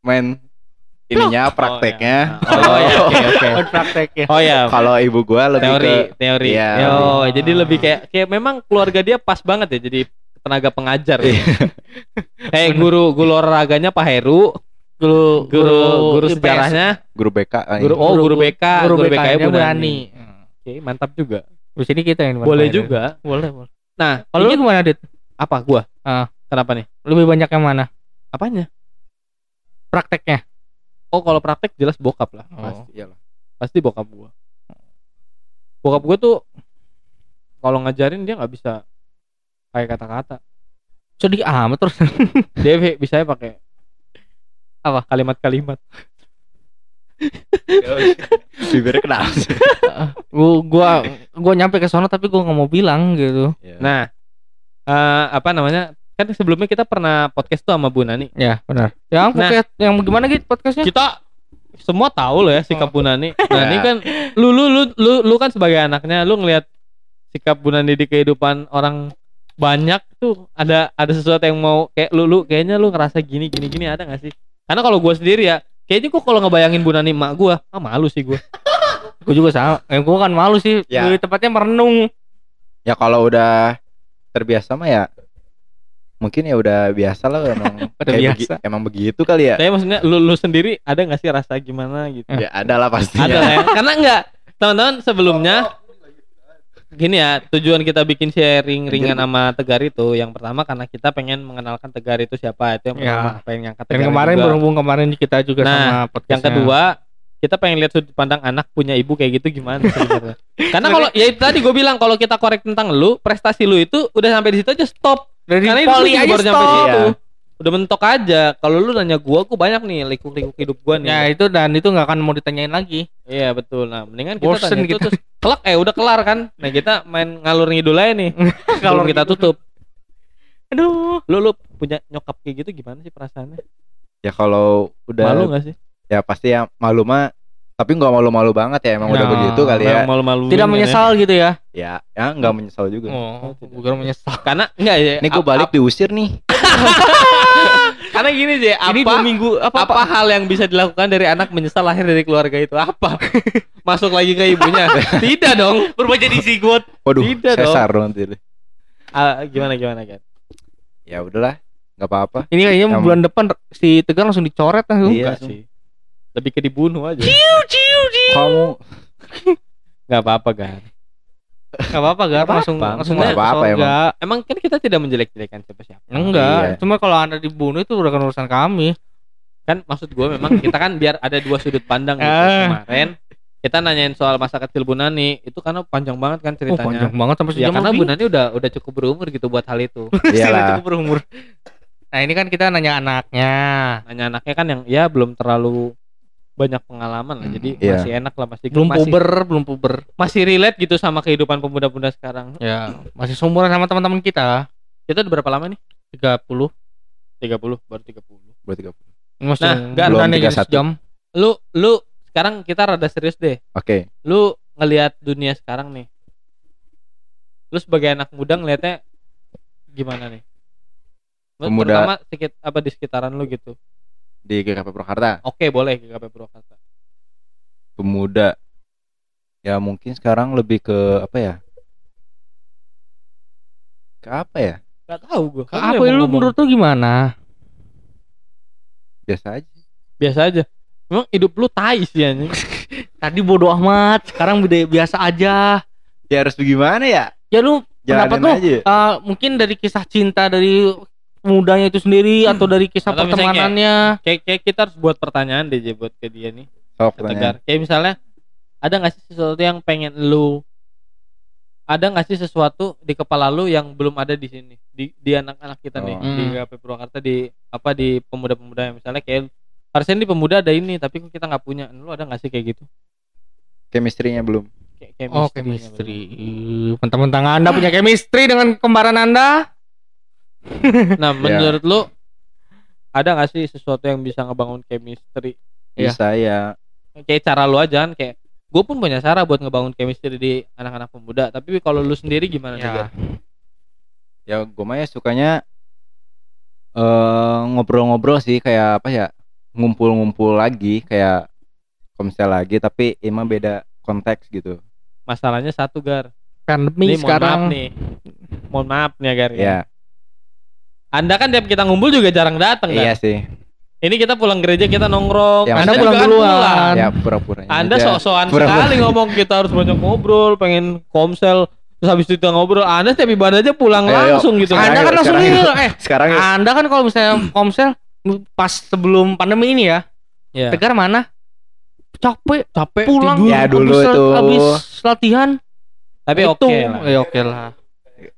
main ininya prakteknya Oh ya, *laughs* oke oke. Oh, prakteknya. Oh ya, kalau ibu gua lebih teori, ke teori. Iya. Oh, jadi lebih kayak kayak memang keluarga dia pas banget ya jadi tenaga pengajar. Iya. Kayak *laughs* guru guru olahraganya Pak Heru, Guru guru guru IPS. sejarahnya, guru BK ah, guru ini. oh guru BK, guru guru BK BK-nya Bu Nani. Nani. Oke, mantap juga. Di sini kita yang boleh juga Boleh, boleh. nah Kalau lu ini gimana, Dit? apa gua Ah. kenapa nih Lebih banyak yang mana? apanya Prakteknya. Oh kalau praktek jelas bokap lah Oh. pasti Iyalah. pasti bokap gua bokap gua tuh kalau ngajarin dia nggak bisa kayak kata-kata Sedih amat terus. *laughs* dia bisa pakai Apa? kalimat-kalimat *laughs* Bibirnya kenapa *laughs* sih? gua gua gua nyampe ke sono tapi gua nggak mau bilang gitu. Iya. nah eh, apa namanya kan sebelumnya kita pernah podcast tuh sama Bu Nani Ya, benar. Yang Nah. podcast yang gimana gitu podcastnya? kita semua tahu loh ya sikap Bu Nani. *laughs* Nah, ini kan lu lu lu lu lu kan sebagai anaknya lu ngelihat sikap Bu Nani di kehidupan orang banyak tuh ada ada sesuatu yang mau kayak lu lu kayaknya lu ngerasa gini gini gini ada gak sih? Karena kalau gua sendiri ya kayaknya kok kalau ngebayangin Bu Nani emak gua, ah malu sih gua. Gua juga sama. Eh, gua kan malu sih. Ya. Di tempatnya merenung. Ya kalau udah terbiasa mah ya mungkin ya udah biasa lah emang *laughs* Udah biasa. begi- emang begitu kali ya. Tapi maksudnya lu lu sendiri ada gak sih rasa gimana gitu? Ya ada lah pasti. Ada lah ya. *laughs* Karena enggak teman-teman sebelumnya gini ya tujuan kita bikin sharing ringan sama Tegar itu yang pertama karena kita pengen mengenalkan Tegar itu siapa itu yang pertama pengen ngangkat Dan Tegar kemarin juga. berhubung kemarin kita juga Nah, sama yang podcastnya. kedua kita pengen lihat sudut pandang anak punya ibu kayak gitu gimana sebenarnya *laughs* karena kalau ya itu tadi gue bilang kalau kita korek tentang lu prestasi lu itu udah sampai di situ aja stop dari karena itu poli aja baru nyampe situ Iya. udah mentok aja kalau lu nanya gua gua banyak nih likuk-likuk hidup gua nih Ya itu dan itu nggak akan mau ditanyain lagi. Iya betul. Nah, mendingan kita Bosen tanya itu gitu. terus kelak eh udah kelar kan. Nah, kita main ngalur ngidul aja nih. *laughs* Kalau kita tutup. Aduh. Lu lu punya nyokap kayak gitu gimana sih perasaannya? Ya kalau udah Malu gak sih? ya pasti ya malu mah tapi nggak malu-malu banget ya emang udah Nah, begitu kali ya. Malu-malu. Tidak menyesal gitu ya. Ya, ya nggak menyesal juga. Oh, tidak. bukan menyesal. Karena enggak ya. Ini gue balik diusir nih. *laughs* Karena gini sih, apa Ini dua minggu apa, apa, hal yang bisa dilakukan dari anak menyesal lahir dari keluarga itu? Apa? *laughs* Masuk lagi ke ibunya? *laughs* Tidak dong. berubah jadi zigot. Waduh, Tidak dong. sesar nanti. Ah, gimana gimana kan? Ya udahlah, nggak apa-apa. Ini kayaknya bulan depan si Tegar langsung dicoret langsung. Iya. Enggak sih. Lebih ke dibunuh aja. Kamu *laughs* Enggak apa-apa kan. Gak apa-apa Gar, Nggak langsung apa-apa. langsung Nggak masuk apa-apa, surga. Emang kan kita tidak menjelek-jelekan siapa-siapa. Enggak, Iya. cuma kalau Anda dibunuh itu udah urusan kami. kan maksud gue memang *laughs* kita kan biar ada dua sudut pandang gitu Ah. kemarin kita nanyain soal masa kecil Bu Nani itu karena panjang banget kan Oh, ceritanya panjang banget sampai ya karena. Bu Nani udah udah cukup berumur gitu buat hal itu *laughs* iyalah. cukup berumur. Nah, ini kan kita nanya anaknya. nanya anaknya kan yang ya belum terlalu banyak pengalaman lah Hmm, jadi iya. masih enak lah masih Belum masih, puber, belum puber. masih relate gitu sama kehidupan pemuda-pemuda sekarang Ya, masih seumuran sama teman-teman kita. kita udah berapa lama nih 30. 30 baru 30 Buat tiga puluh. Masih Nah, nggak, belum nih 31. jam. lu lu sekarang kita rada serius deh Oke. lu ngelihat dunia sekarang nih lu sebagai anak muda ngelihatnya gimana nih Lu Pemuda. terutama sedikit apa di sekitaran lu gitu Di GKP Purwakarta, oke boleh ke KP Purwakarta pemuda. Ya mungkin sekarang lebih ke apa ya? Ke apa ya? Gak tahu gue Apa lu menurut lu gimana? Biasa aja. biasa aja memang hidup lu tai sih anjing *laughs* Tadi bodoh amat, sekarang biasa aja. Ya harus bagaimana ya? Ya lu pendapat Jalanin lu aja. eh, mungkin dari kisah cinta dari mudanya itu sendiri atau dari kisah Atau pertemanannya. kayak, kayak kita harus buat pertanyaan deh buat ke dia nih ke. Tegar kayak misalnya ada nggak sih sesuatu yang pengen lu ada nggak sih sesuatu di kepala lu yang belum ada di sini di di anak-anak kita nih Oh. di Hmm. KP Purwakarta di apa di pemuda-pemuda yang misalnya kayak harusnya di pemuda ada ini tapi kok kita nggak punya lu ada nggak sih kayak gitu Chemistry-nya belum. kayak Oh, chemistry. Mentang-mentang Anda punya chemistry dengan kembaran Anda? *laughs* nah menurut lu ada nggak sih sesuatu yang bisa ngebangun chemistry Iya. Bisa ya. kayak cara lu aja kan kayak gue pun punya cara buat ngebangun chemistry di anak-anak pemuda tapi kalau lu sendiri gimana? Ya. Ya gue mah ya sukanya eh ngobrol-ngobrol sih kayak apa ya? Ngumpul-ngumpul lagi kayak komsel lagi tapi emang beda konteks gitu. masalahnya satu gar Pandemi Ini mohon sekarang. maaf nih. Mohon maaf nih Agar. Ya, Anda kan tiap kita ngumpul juga jarang datang iya kan? sih. Ini kita pulang gereja kita nongkrong. Ya, Anda Anda pulang juga kan duluan. pulang. Ya pura-pura. Anda sok-sokan sekali ngomong kita harus banyak ngobrol, pengen komsel, terus habis itu ngobrol. Anda setiap ibadah aja pulang Ayo, yuk. langsung gitu. Sekarang Anda yuk, kan langsung yuk. eh Sekarang yuk. Anda kan kalau misalnya komsel pas sebelum pandemi ini ya, Ya. Tegar mana? Capek, Capek pulang tidur. Ya, dulu habis, tuh. habis latihan. Tapi Itu, oke lah. Ya oke lah.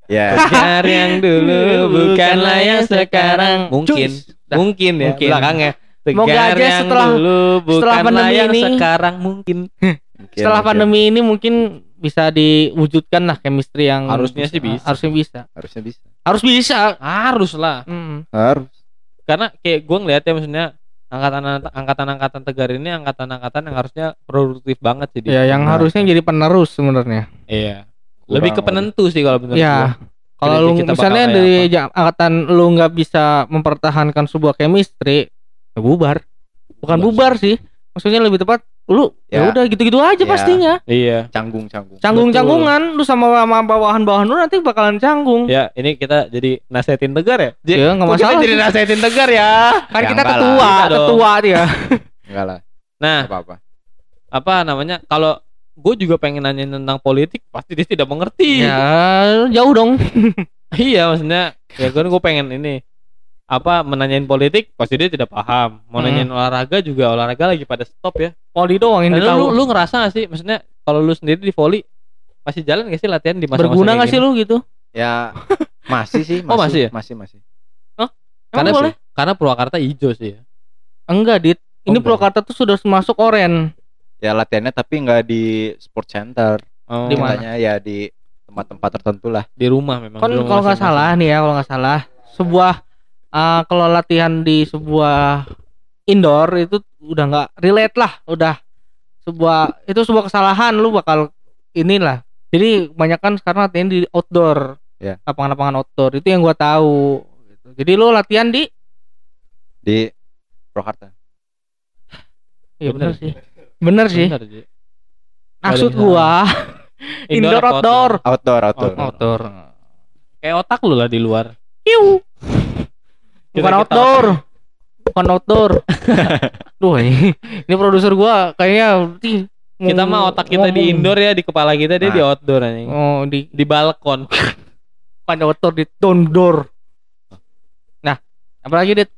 Ya. Tegar yang dulu *laughs* bukanlah yang sekarang. Mungkin, Cus. Mungkin ya Mungkin. belakangnya. Semoga Tegar aja yang setelah- dulu setelah pandemi yang ini- sekarang mungkin. Mungkin, *laughs* Setelah mungkin. pandemi ini mungkin bisa diwujudkan lah chemistry yang Harusnya sih bisa. Harusnya bisa. harusnya bisa. Harus bisa. Harus lah. Hmm. Harus. Karena kayak gue ngeliat ya maksudnya angkatan angkatan angkatan tegar ini angkatan angkatan yang harusnya produktif banget sih dia. Ya yang harusnya jadi penerus sebenarnya. Iya. Lebih ke penentu sih kalau menurut Ya. gua. Kalau lu misalnya dari ja- angkatan lu nggak bisa mempertahankan sebuah chemistry, ya bubar. Bukan Bubar. bubar sih. Maksudnya lebih tepat lu ya Ya. udah gitu-gitu aja Ya. pastinya. Iya. Canggung canggung. Canggung-canggungan lu sama sama bawahan-bawahan lu nanti bakalan canggung. Ya, ini kita jadi nasehatin tegar ya? J- Ya nggak Kok kita masalah. jadi nasehatin tegar ya. Kan Ya, kita enggak lah. ketua, Iya ketua dia. Enggak lah. Nah, Enggak apa-apa. apa namanya? Kalau gue juga pengen nanyain tentang politik, pasti dia tidak mengerti. ya jauh dong. *laughs* iya, maksudnya ya kan gue pengen ini apa menanyain politik pasti dia tidak paham mau Hmm. nanyain olahraga juga olahraga lagi pada stop ya Poli doang yang Nah, lu, ditahu. lu ngerasa gak sih maksudnya kalau lu sendiri di volley masih jalan gak sih latihan di masa-masa Berguna kayak nggak sih lu gitu? Ya masih sih, *laughs* Oh, masih ya? Masih masih. karena Emang boleh? karena Purwakarta hijau sih ya. Enggak, Dit. Oh, Ini enggak. Purwakarta tuh sudah masuk oren. Ya latihannya tapi nggak di sport center. Oh, Di mana? Ya di tempat-tempat tertentu lah. di rumah memang Kan kalau nggak salah nih ya, kalau nggak salah, sebuah uh, kalau latihan di sebuah indoor itu udah nggak relate lah, udah sebuah itu sebuah kesalahan lu bakal inilah. Jadi kebanyakan sekarang latihan di outdoor, Ya. lapangan-lapangan outdoor itu yang gua tahu. gitu. Jadi lu latihan di, Di Purwakarta. ya Bener bener sih, bener sih. Bener, Ji. Maksud gua *laughs* indoor outdoor, Outdoor, outdoor. Outdoor. outdoor. kayak otak lu lah di luar Iu. *laughs* Bukan outdoor. Bukan *laughs* outdoor. Duh, ini, ini produser gua kayaknya kita mah otak kita di indoor ya di kepala kita dia Nah. di outdoor anjing Oh, di di balkon bukan outdoor di outdoor. Nah, apalagi dit?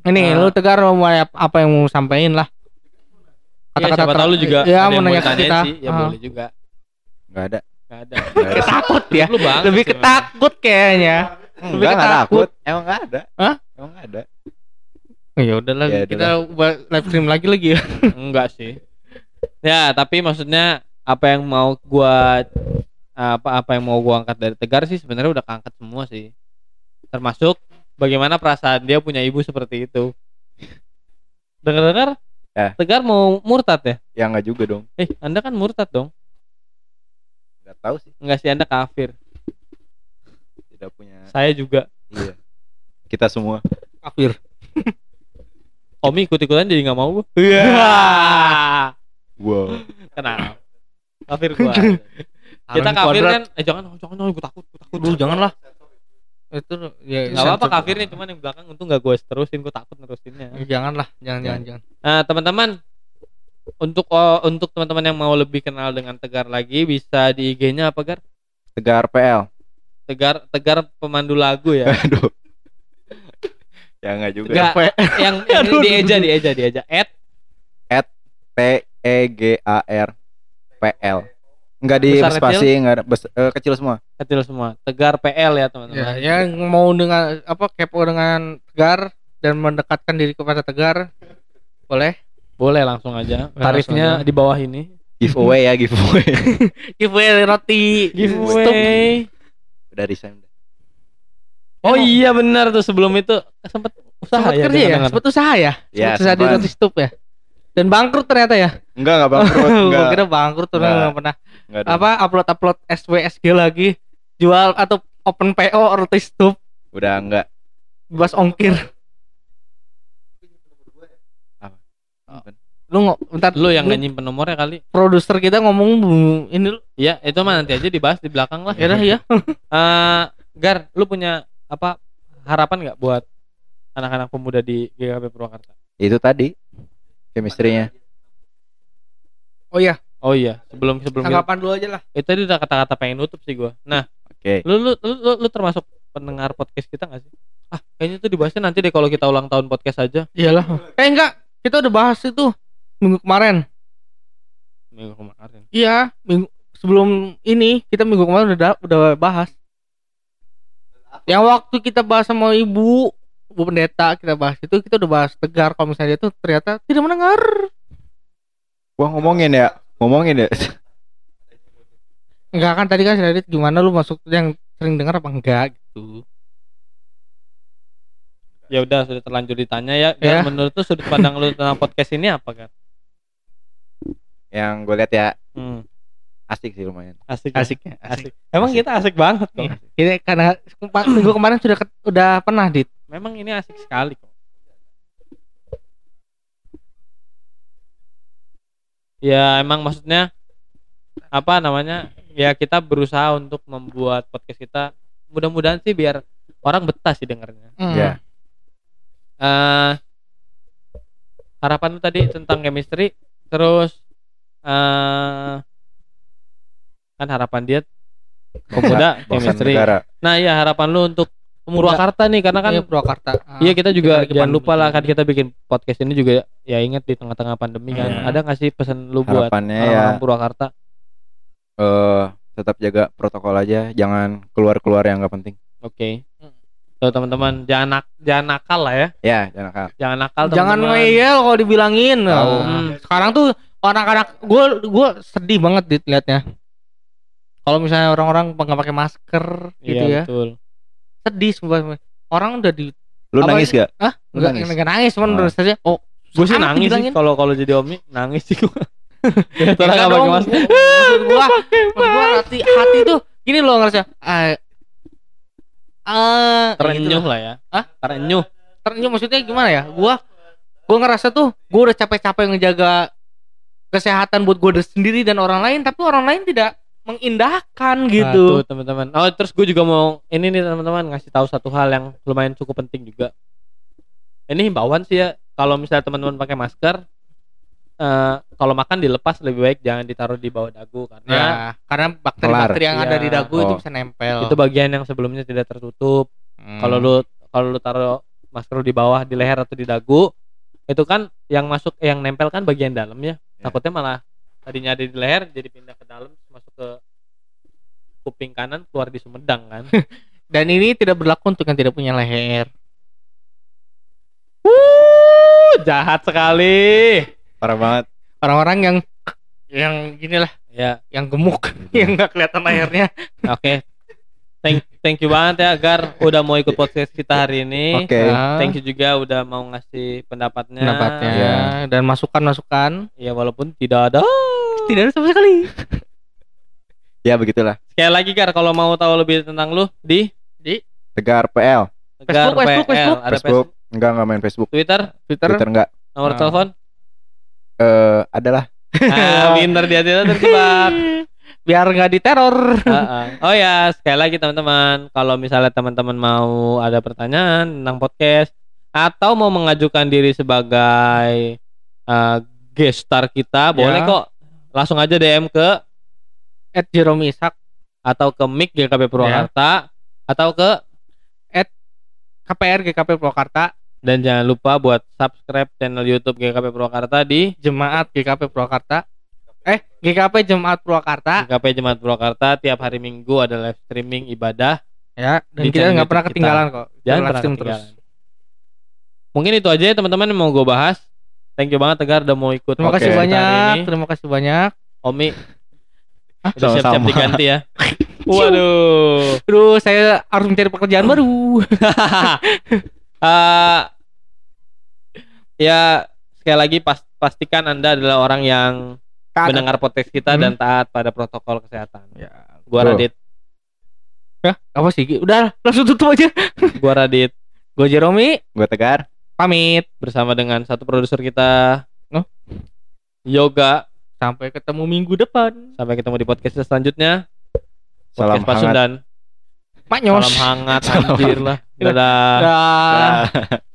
Ini Nah. lu tegar mau apa apa yang mau sampaikan lah. Ya, siapa ter- tahu lu juga ya, ada mau yang ditanyain kita. sih ya Ah. boleh juga Enggak ada. Gak ada Nggak ada. *laughs* Ketakut ya. lu banget Lebih ketakut kayaknya. Lebih Enggak, enggak ketakut. takut. Emang enggak ada. Hah? Emang enggak ada. Oh, ya udahlah, Ya, kita buat live stream lagi lagi ya. *laughs* enggak sih ya tapi maksudnya apa yang mau gua apa apa yang mau gua angkat dari Tegar sih sebenarnya udah keangkat semua sih termasuk bagaimana perasaan dia punya ibu seperti itu dengar-dengar Ya. Tegar mau murtad ya Ya enggak juga dong. eh anda kan murtad dong Enggak tahu sih. enggak sih anda kafir Tidak punya. saya juga Iya. Kita semua. Kafir. *laughs* Omi ikut-ikutan jadi nggak mau Iya. *laughs* Wow. kenapa kafir gua *laughs* kita kafir kan eh jangan jangan jangan gue takut gue takut Lu janganlah. Itu ya nggak apa-apa kafirnya cuman yang belakang untung nggak gue terusin gue takut nerusinnya Janganlah, jangan jangan jangan. Nah, teman-teman untuk oh, untuk teman-teman yang mau lebih kenal dengan Tegar lagi bisa di IG-nya apa Gar? Tegar PL. Tegar Tegar pemandu lagu ya. *laughs* Aduh. ya enggak juga. Enggak, yang yang Aduh, dieja aduh. dieja dieja. At T E G A R P L. Enggak di Besar spasi, enggak ada bes- eh, kecil semua. kecil semua. Tegar PL ya, Ya, teman-teman. yang mau dengan apa kepo dengan Tegar dan mendekatkan diri kepada Tegar boleh. Boleh langsung aja. Tarifnya langsung aja. di bawah ini. Giveaway ya, giveaway. *laughs* Giveaway roti. Stop. Giveaway. Udah resign. Oh iya benar tuh sebelum itu sempat usaha Sempat ya. kerja ya, sempat usaha ya. Ya, Sempat usaha di sempat. roti stup ya. Dan bangkrut ternyata ya. Enggak, enggak bangkrut, *laughs* enggak. kira bangkrut tuh Enggak. nggak pernah Enggak dong. apa upload upload SWSG lagi jual atau open PO roti stup Udah enggak. bebas ongkir. Lu nggak bentar Lu yang lu nggak nyimpen nomornya kali. produser kita ngomong "Bu, ini lu Iya, itu mah nanti aja dibahas di belakang lah. ya udah ya. *laughs* Eh, Gar, lu punya apa harapan nggak buat anak-anak pemuda di GKP Purwakarta? Itu tadi chemistry-nya. Oh iya, Oh iya, sebelum sebelum kita- tanggapan dulu aja lah. itu tadi udah kata-kata pengen nutup sih gua. Nah, Oke. lu lu, lu lu lu termasuk pendengar podcast kita gak sih? Ah, kayaknya itu dibahasnya nanti deh kalau kita ulang tahun podcast aja. Iyalah. Eh enggak, kita udah bahas itu minggu kemarin. Minggu kemarin. Iya, minggu sebelum ini kita minggu kemarin udah udah bahas. Yang waktu kita bahas sama ibu, ibu pendeta kita bahas itu kita udah bahas tegar kalau misalnya dia tuh ternyata tidak mendengar. Gua ngomongin ya, ngomongin ya. Enggak kan tadi kan lihat gimana lu masuk yang sering dengar apa enggak gitu. Ya udah sudah terlanjur ditanya ya. Ya. Menurut lu sudut pandang lu tentang podcast ini apa kan? Yang gue lihat ya Hmm, asik sih lumayan. asik. ya? Asiknya, Asik. Emang kita asik banget kok. Iya. Ini karena kempa- minggu kemarin sudah ket- udah pernah dit. Memang ini asik sekali kok. Ya emang maksudnya apa namanya? Ya kita berusaha untuk membuat podcast kita mudah-mudahan sih biar orang betah sih dengarnya. Hmm. Ya. eh harapan lu tadi tentang chemistry terus eh kan harapan dia *laughs* pemuda chemistry. negara. Nah, iya harapan lu untuk. Purwakarta nih karena kan Iya, Purwakarta. Ah. Iya kita juga lagi jangan lupa lah kan kita bikin podcast ini juga ya ingat di tengah-tengah pandemi kan. Iya. Ada nggak sih pesan lu buat Harapannya ya orang-orang Purwakarta? eh tetap jaga protokol aja, jangan keluar-keluar yang nggak penting. Oke. Hmm. Tuh teman-teman jangan nak jangan nakal lah ya. Ya, jangan nakal. Jangan nakal Jangan teman-teman. ngeyel kalau dibilangin. Tahu. Hmm, Sekarang tuh anak-anak gue gue sedih banget dit liatnya. Kalau misalnya orang-orang nggak pakai masker gitu Iya ya, betul. Sedih sumpah. Orang udah di Lu Apa- nangis gak? ah Lu nggak nangis? nangis cuman Ah. terus saja oh Gue sih nangis sih kalau kalau jadi Omi nangis sih gue. *laughs* ya, Enggak nggak pakai masker. maksud gua maksud gua hati hati tuh gini loh ngerasa ah ah Terenyuh gitu lah ya. Hah? Terenyuh. terenyuh maksudnya gimana ya gua gua ngerasa tuh gua udah capek-capek ngejaga kesehatan buat gua sendiri dan orang lain tapi orang lain tidak mengindahkan Nah, gitu tuh teman-teman. Oh, terus gue juga mau ini nih teman-teman ngasih tahu satu hal yang lumayan cukup penting juga. Ini himbauan sih ya, kalau misalnya teman-teman pakai masker eh kalau makan dilepas lebih baik jangan ditaruh di bawah dagu karena ya karena bakteri-bakteri yang Kelar. ada di Iya. dagu itu Oh. bisa nempel itu bagian yang sebelumnya tidak tertutup. Hmm. Kalau lu kalau lu taruh masker lu di bawah di leher atau di dagu, itu kan yang masuk yang nempel kan bagian dalamnya. Ya. Takutnya malah tadinya ada di leher jadi pindah ke dalam masuk ke kuping kanan keluar di sumedang kan. *laughs* dan ini tidak berlaku untuk yang tidak punya leher Wuh, jahat sekali. Parah banget. orang-orang yang yang gini lah Ya, yang gemuk *laughs* yang nggak kelihatan lehernya oke. Thank thank you banget ya Gar udah mau ikut podcast kita hari ini. Oke. Nah, Thank you juga udah mau ngasih pendapatnya. pendapatnya Ya. dan masukan-masukan Ya walaupun tidak ada. tidak ada sama sekali *laughs* Ya begitulah. Sekali lagi Gar kalau mau tahu lebih tentang lu di Tegar PL, Gar Facebook, Facebook, PL. Facebook. ada Facebook. Enggak enggak main Facebook. Twitter, Twitter, Twitter enggak. nomor Nah. telepon. Eh, adalah Ah, *laughs* pinter dia tidak terjebak. *laughs* biar nggak diteror Ah, ah. Oh ya, sekali lagi teman-teman, kalau misalnya teman-teman mau ada pertanyaan tentang podcast atau mau mengajukan diri sebagai uh, guest star kita, boleh Ya. kok. Langsung aja DM ke at Jerome Ishak atau ke Mic GKP Purwakarta atau ke KPR GKP Purwakarta dan jangan lupa buat subscribe channel YouTube GKP Purwakarta di Jemaat GKP Purwakarta eh GKP Jemaat Purwakarta GKP Jemaat Purwakarta tiap hari Minggu ada live streaming ibadah. ya dan Di kita nggak pernah kita. ketinggalan kok Jangan live pernah stream ketinggalan. Mungkin itu aja ya teman-teman yang mau gue bahas. Thank you banget Tegar udah mau ikut terima kasih banyak terima kasih banyak Omi Hah? udah siap-siap diganti ya. *laughs* Waduh. Aduh saya harus mencari pekerjaan baru *laughs* Eh, ya sekali lagi pas- pastikan Anda adalah orang yang mendengar podcast kita Hmm. dan taat pada protokol kesehatan. ya Gua. Radit, ya apa sih udah langsung tutup aja *laughs* gua Radit gue Jerome gue Tegar. pamit bersama dengan satu produser kita. Oh. Yoga. sampai ketemu minggu depan Sampai ketemu di podcast selanjutnya. Salam Podcast Pasundan. Maknyos Salam hangat *laughs* Salam anjir lah. Dadah. Dah. hangat. *laughs*